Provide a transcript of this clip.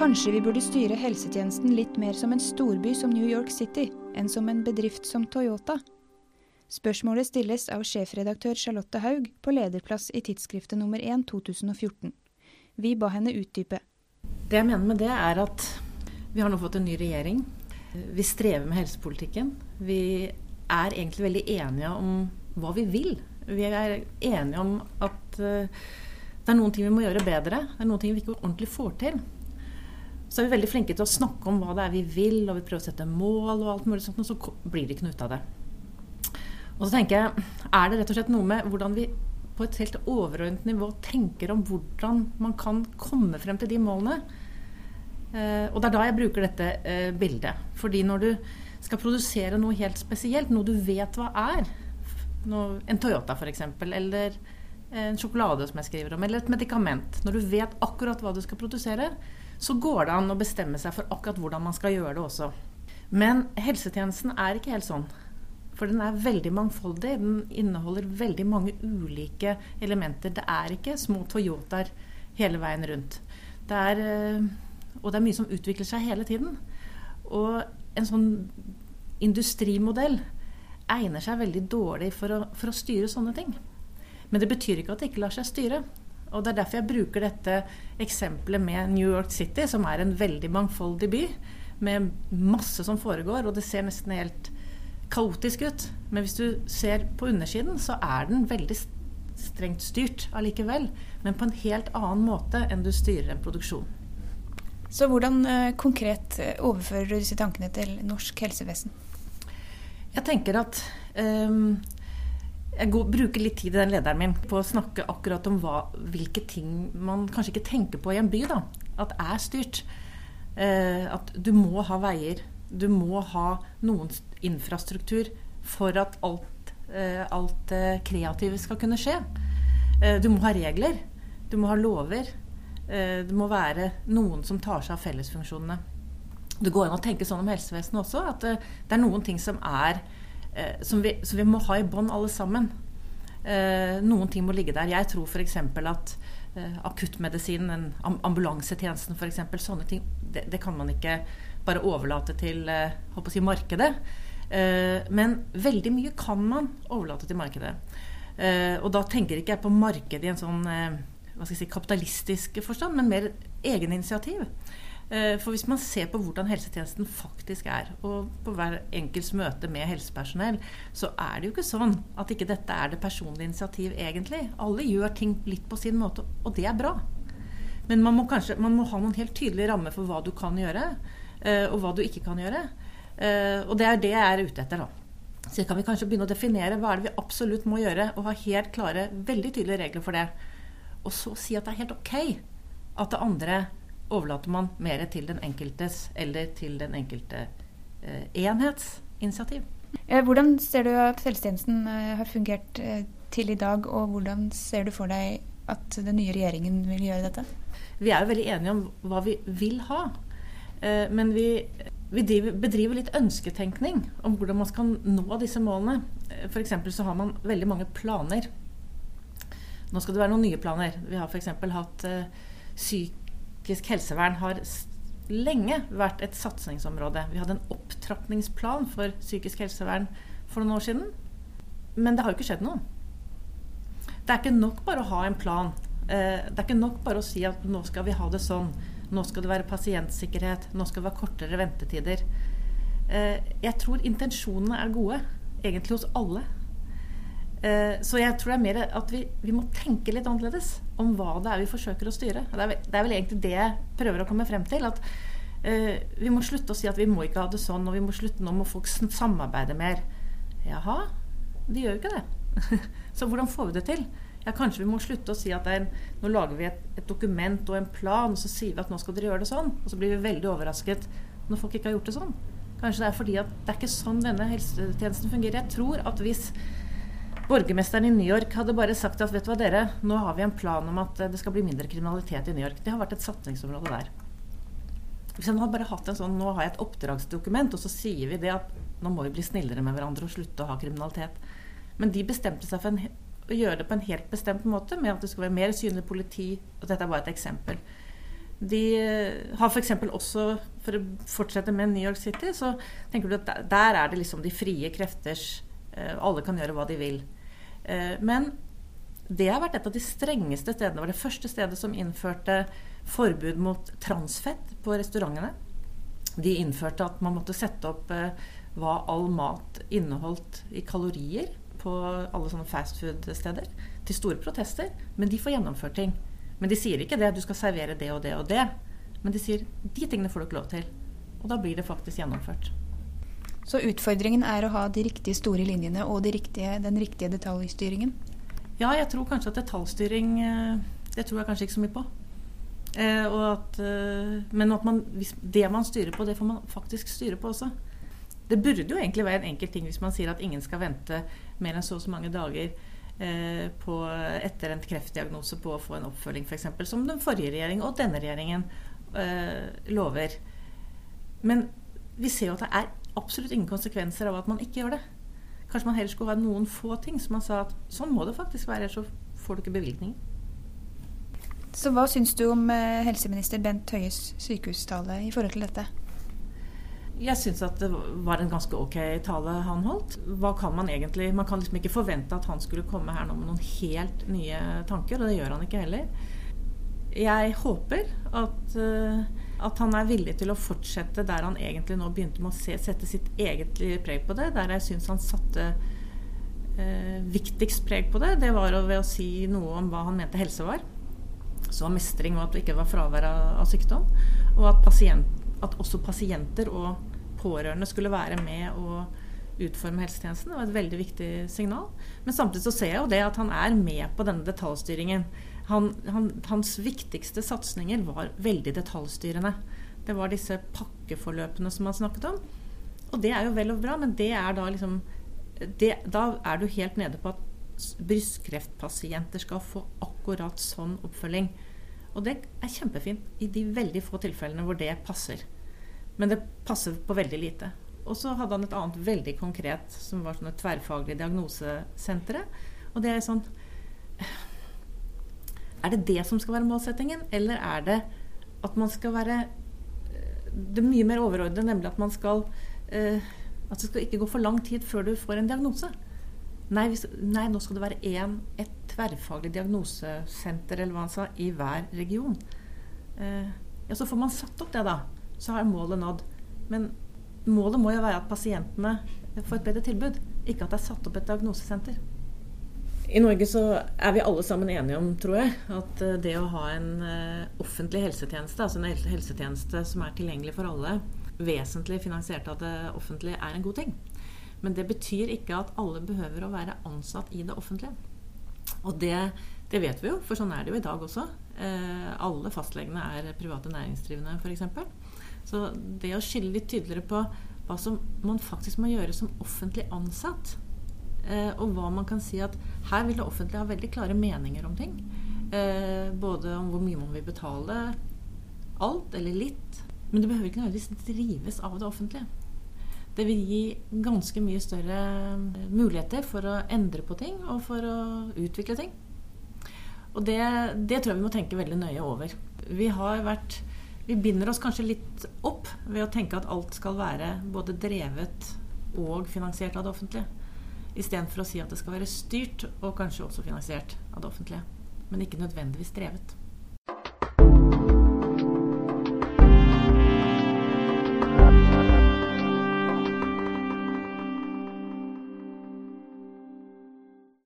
Kanskje vi burde styre helsetjenesten litt mer som en storby som New York City, enn som en bedrift som Toyota? Spørsmålet stilles av sjefredaktør Charlotte Haug på lederplass i tidsskriftet nummer 1 2014. Vi ba henne utdype. Det jeg mener med det, er at vi har nå fått en ny regjering. Vi strever med helsepolitikken. Vi er egentlig veldig enige om hva vi vil. Vi er enige om at uh, det er noen ting vi må gjøre bedre. Det er noen ting vi ikke ordentlig får til. Så er vi veldig flinke til å snakke om hva det er vi vil, og vi prøver å sette mål og alt mulig sånt, og så blir det ikke noe ut av det. Og så tenker jeg, er det rett og slett noe med hvordan vi på et helt overordnet nivå tenker om hvordan man kan komme frem til de målene. Eh, og det er da jeg bruker dette eh, bildet. Fordi når du skal produsere noe helt spesielt, noe du vet hva er, noe, en Toyota f.eks., eller en sjokolade som jeg skriver om, eller et medikament Når du vet akkurat hva du skal produsere, så går det an å bestemme seg for akkurat hvordan man skal gjøre det også. Men helsetjenesten er ikke helt sånn. For den er veldig mangfoldig. Den inneholder veldig mange ulike elementer. Det er ikke små Toyotaer hele veien rundt. Det er, eh, og det er mye som utvikler seg hele tiden. Og en sånn industrimodell egner seg veldig dårlig for å, for å styre sånne ting. Men det betyr ikke at det ikke lar seg styre. Og Det er derfor jeg bruker dette eksempelet med New York City, som er en veldig mangfoldig by med masse som foregår, og det ser nesten helt kaotisk ut. Men hvis du ser på undersiden, så er den veldig strengt styrt allikevel. Men på en helt annen måte enn du styrer en produksjon. Så hvordan eh, konkret eh, overfører du disse tankene til norsk helsevesen? Jeg tenker at um, jeg går, bruker litt tid i den lederen min på å snakke akkurat om hva, hvilke ting man kanskje ikke tenker på i en by. da, At er styrt. Eh, at du må ha veier. Du må ha noen infrastruktur for at alt, eh, alt eh, kreative skal kunne skje. Eh, du må ha regler. Du må ha lover. Det må være noen som tar seg av fellesfunksjonene. Det går an å tenke sånn om helsevesenet også, at det er noen ting som er som vi, som vi må ha i bånd alle sammen. Noen ting må ligge der. Jeg tror f.eks. at akuttmedisinen, ambulansetjenesten f.eks., sånne ting, det, det, kan man ikke bare overlate til si, markedet. Eh, men veldig mye kan man overlate til markedet. Eh, og da tenker ikke jeg på markedet i en sånn eh, si, kapitalistisk forstand, men mer egeninitiativ. For hvis man ser på hvordan helsetjenesten faktisk er, og på hver enkelts møte med helsepersonell, så er det jo ikke sånn at ikke dette er det personlige initiativ egentlig. Alle gjør ting litt på sin måte, og det er bra. Men man må, kanskje, man må ha noen helt tydelige rammer for hva du kan gjøre, og hva du ikke kan gjøre. Uh, og det er det jeg er ute etter, da. Så kan vi kanskje begynne å definere hva er det vi absolutt må gjøre, og ha helt klare, veldig tydelige regler for det. Og så si at det er helt ok at det andre overlater man mer til den enkeltes eller til den enkelte eh, enhets initiativ. Eh, hvordan ser du at helsetjenesten har fungert til i dag, og hvordan ser du for deg at den nye regjeringen vil gjøre dette? Vi er jo veldig enige om hva vi vil ha. Men vi vi bedriver litt ønsketenkning om hvordan man skal nå disse målene. F.eks. så har man veldig mange planer. Nå skal det være noen nye planer. Vi har f.eks. hatt uh, psykisk helsevern har lenge vært et satsingsområde. Vi hadde en opptrappingsplan for psykisk helsevern for noen år siden. Men det har jo ikke skjedd noe. Det er ikke nok bare å ha en plan. Uh, det er ikke nok bare å si at nå skal vi ha det sånn. Nå skal det være pasientsikkerhet. Nå skal det være kortere ventetider. Eh, jeg tror intensjonene er gode, egentlig hos alle. Eh, så jeg tror det er mer at vi, vi, må tenke litt annerledes om hva det er vi forsøker å styre. Det er, det er vel egentlig det jeg prøver å komme frem til. At uh, vi må slutte å si at vi må ikke ha det sånn, og vi må slutte nå må folk samarbeide mer. Jaha, de gjør jo ikke det. så hvordan får vi det til? Ja, kanskje vi må slutte å si at en, nå lager vi et, et, dokument og en plan, og så sier vi at nå skal dere gjøre det sånn. Og så blir vi veldig overrasket når folk ikke har gjort det sånn. Kanskje det er fordi at det er ikke sånn denne helsetjenesten fungerer. Jeg tror at hvis borgermesteren i New York hadde bare sagt at vet du hva dere, nå har vi en plan om at det skal bli mindre kriminalitet i New York. Det har vært et satsingsområde der. Hvis han hadde bare hatt en sånn nå har jeg et oppdragsdokument, og så sier vi det at nå må vi bli snillere med hverandre og slutte å ha kriminalitet. Men de bestemte seg for en å gjøre det på en helt bestemt måte, med at det skal være mer synlig politi. og Dette er bare et eksempel. De har f.eks. også, for å fortsette med New York City, så tenker du at der er det liksom de frie krefters Alle kan gjøre hva de vil. Men det har vært et av de strengeste stedene. Det var det første stedet som innførte forbud mot transfett på restaurantene. De innførte at man måtte sette opp eh, hva all mat inneholdt i kalorier på alle sånne fastfood-steder. Til store protester. Men de får gjennomført ting. Men de sier ikke det. Du skal servere det og det og det. Men de sier de tingene får du ikke lov til. Og da blir det faktisk gjennomført. Så utfordringen er å ha de riktige store linjene og de riktige, den riktige detaljstyringen? Ja, jeg tror kanskje at detaljstyring eh, Det tror jeg kanskje ikke så mye på. Eh, at, eh, men at man, det man styrer på, det får man faktisk styre på også. Det burde jo egentlig være en enkel ting hvis man sier at ingen skal vente mer enn så og så mange dager eh, på, etter en kreftdiagnose på å få en oppfølging, f.eks. Som den forrige regjeringen og denne regjeringen eh, lover. Men vi ser jo at det er absolutt ingen konsekvenser av at man ikke gjør det. Kanskje man heller skulle ha noen få ting som man sa at sånn må det faktisk være, så får du ikke bevilgninger. Så hva syns du om eh, helseminister Bent Høies sykehustale i forhold til dette? Jeg syns at det var en ganske ok tale han holdt. Hva kan man egentlig Man kan liksom ikke forvente at han skulle komme her nå med noen helt nye tanker, og det gjør han ikke heller. Jeg håper at, eh, at han er villig til å fortsette der han egentlig nå begynte med å se, sette sitt eget preg på det. Der jeg syns han satte eh, viktigst preg på det, det var ved å si noe om hva han mente helse var så var mestring, og at det ikke var fravær av, sykdom. Og at, pasient, at, også pasienter og pårørende skulle være med å utforme helsetjenesten. Det var et veldig viktig signal. Men samtidig så ser jeg jo det at han er med på denne detaljstyringen. Han, han, hans viktigste satsinger var veldig detaljstyrende. Det var disse pakkeforløpene som han snakket om. Og det er jo vel og bra, men det er da liksom det, Da er du helt nede på at brystkreftpasienter skal få akkurat sånn oppfølging. Og det er kjempefint i de veldig få tilfellene hvor det passer. Men det passer på veldig lite. Og så hadde han et annet veldig konkret, som var sånne et tverrfaglig diagnosesentre. Og det er sånn Er det det som skal være målsettingen, eller er det at man skal være Det er mye mer overordnet, nemlig at man skal eh, At det skal ikke gå for lang tid før du får en diagnose. Nei, hvis, nei, nå skal det være én, et tverrfaglig diagnosesenter eller hva han sa, i hver region. Eh, ja, Så får man satt opp det, da. Så er målet nådd. Men målet må jo være at pasientene får et bedre tilbud. Ikke at det er satt opp et diagnosesenter. I Norge så er vi alle sammen enige om, tror jeg, at eh, det å ha en uh, offentlig helsetjeneste, altså en helsetjeneste som er tilgjengelig for alle, vesentlig finansiert av det offentlige, er en god ting. Men det betyr ikke at alle behøver å være ansatt i det offentlige. Og det, det vet vi jo, for sånn er det jo i dag også. Eh, alle fastlegene er private næringsdrivende, f.eks. Så det å skille litt tydeligere på hva som man faktisk må gjøre som offentlig ansatt, eh, og hva man kan si at her vil det offentlige ha veldig klare meninger om ting. Eh, både om hvor mye man vil betale, alt eller litt. Men det behøver ikke nødvendigvis drives av det offentlige. Det vil gi ganske mye større eh, muligheter for å endre på ting og for å utvikle ting. Og det, det tror jeg vi må tenke veldig nøye over. Vi har vært vi binder oss kanskje litt opp ved å tenke at alt skal være både drevet og finansiert av det offentlige. Istedenfor å si at det skal være styrt og kanskje også finansiert av det offentlige. Men ikke nødvendigvis drevet.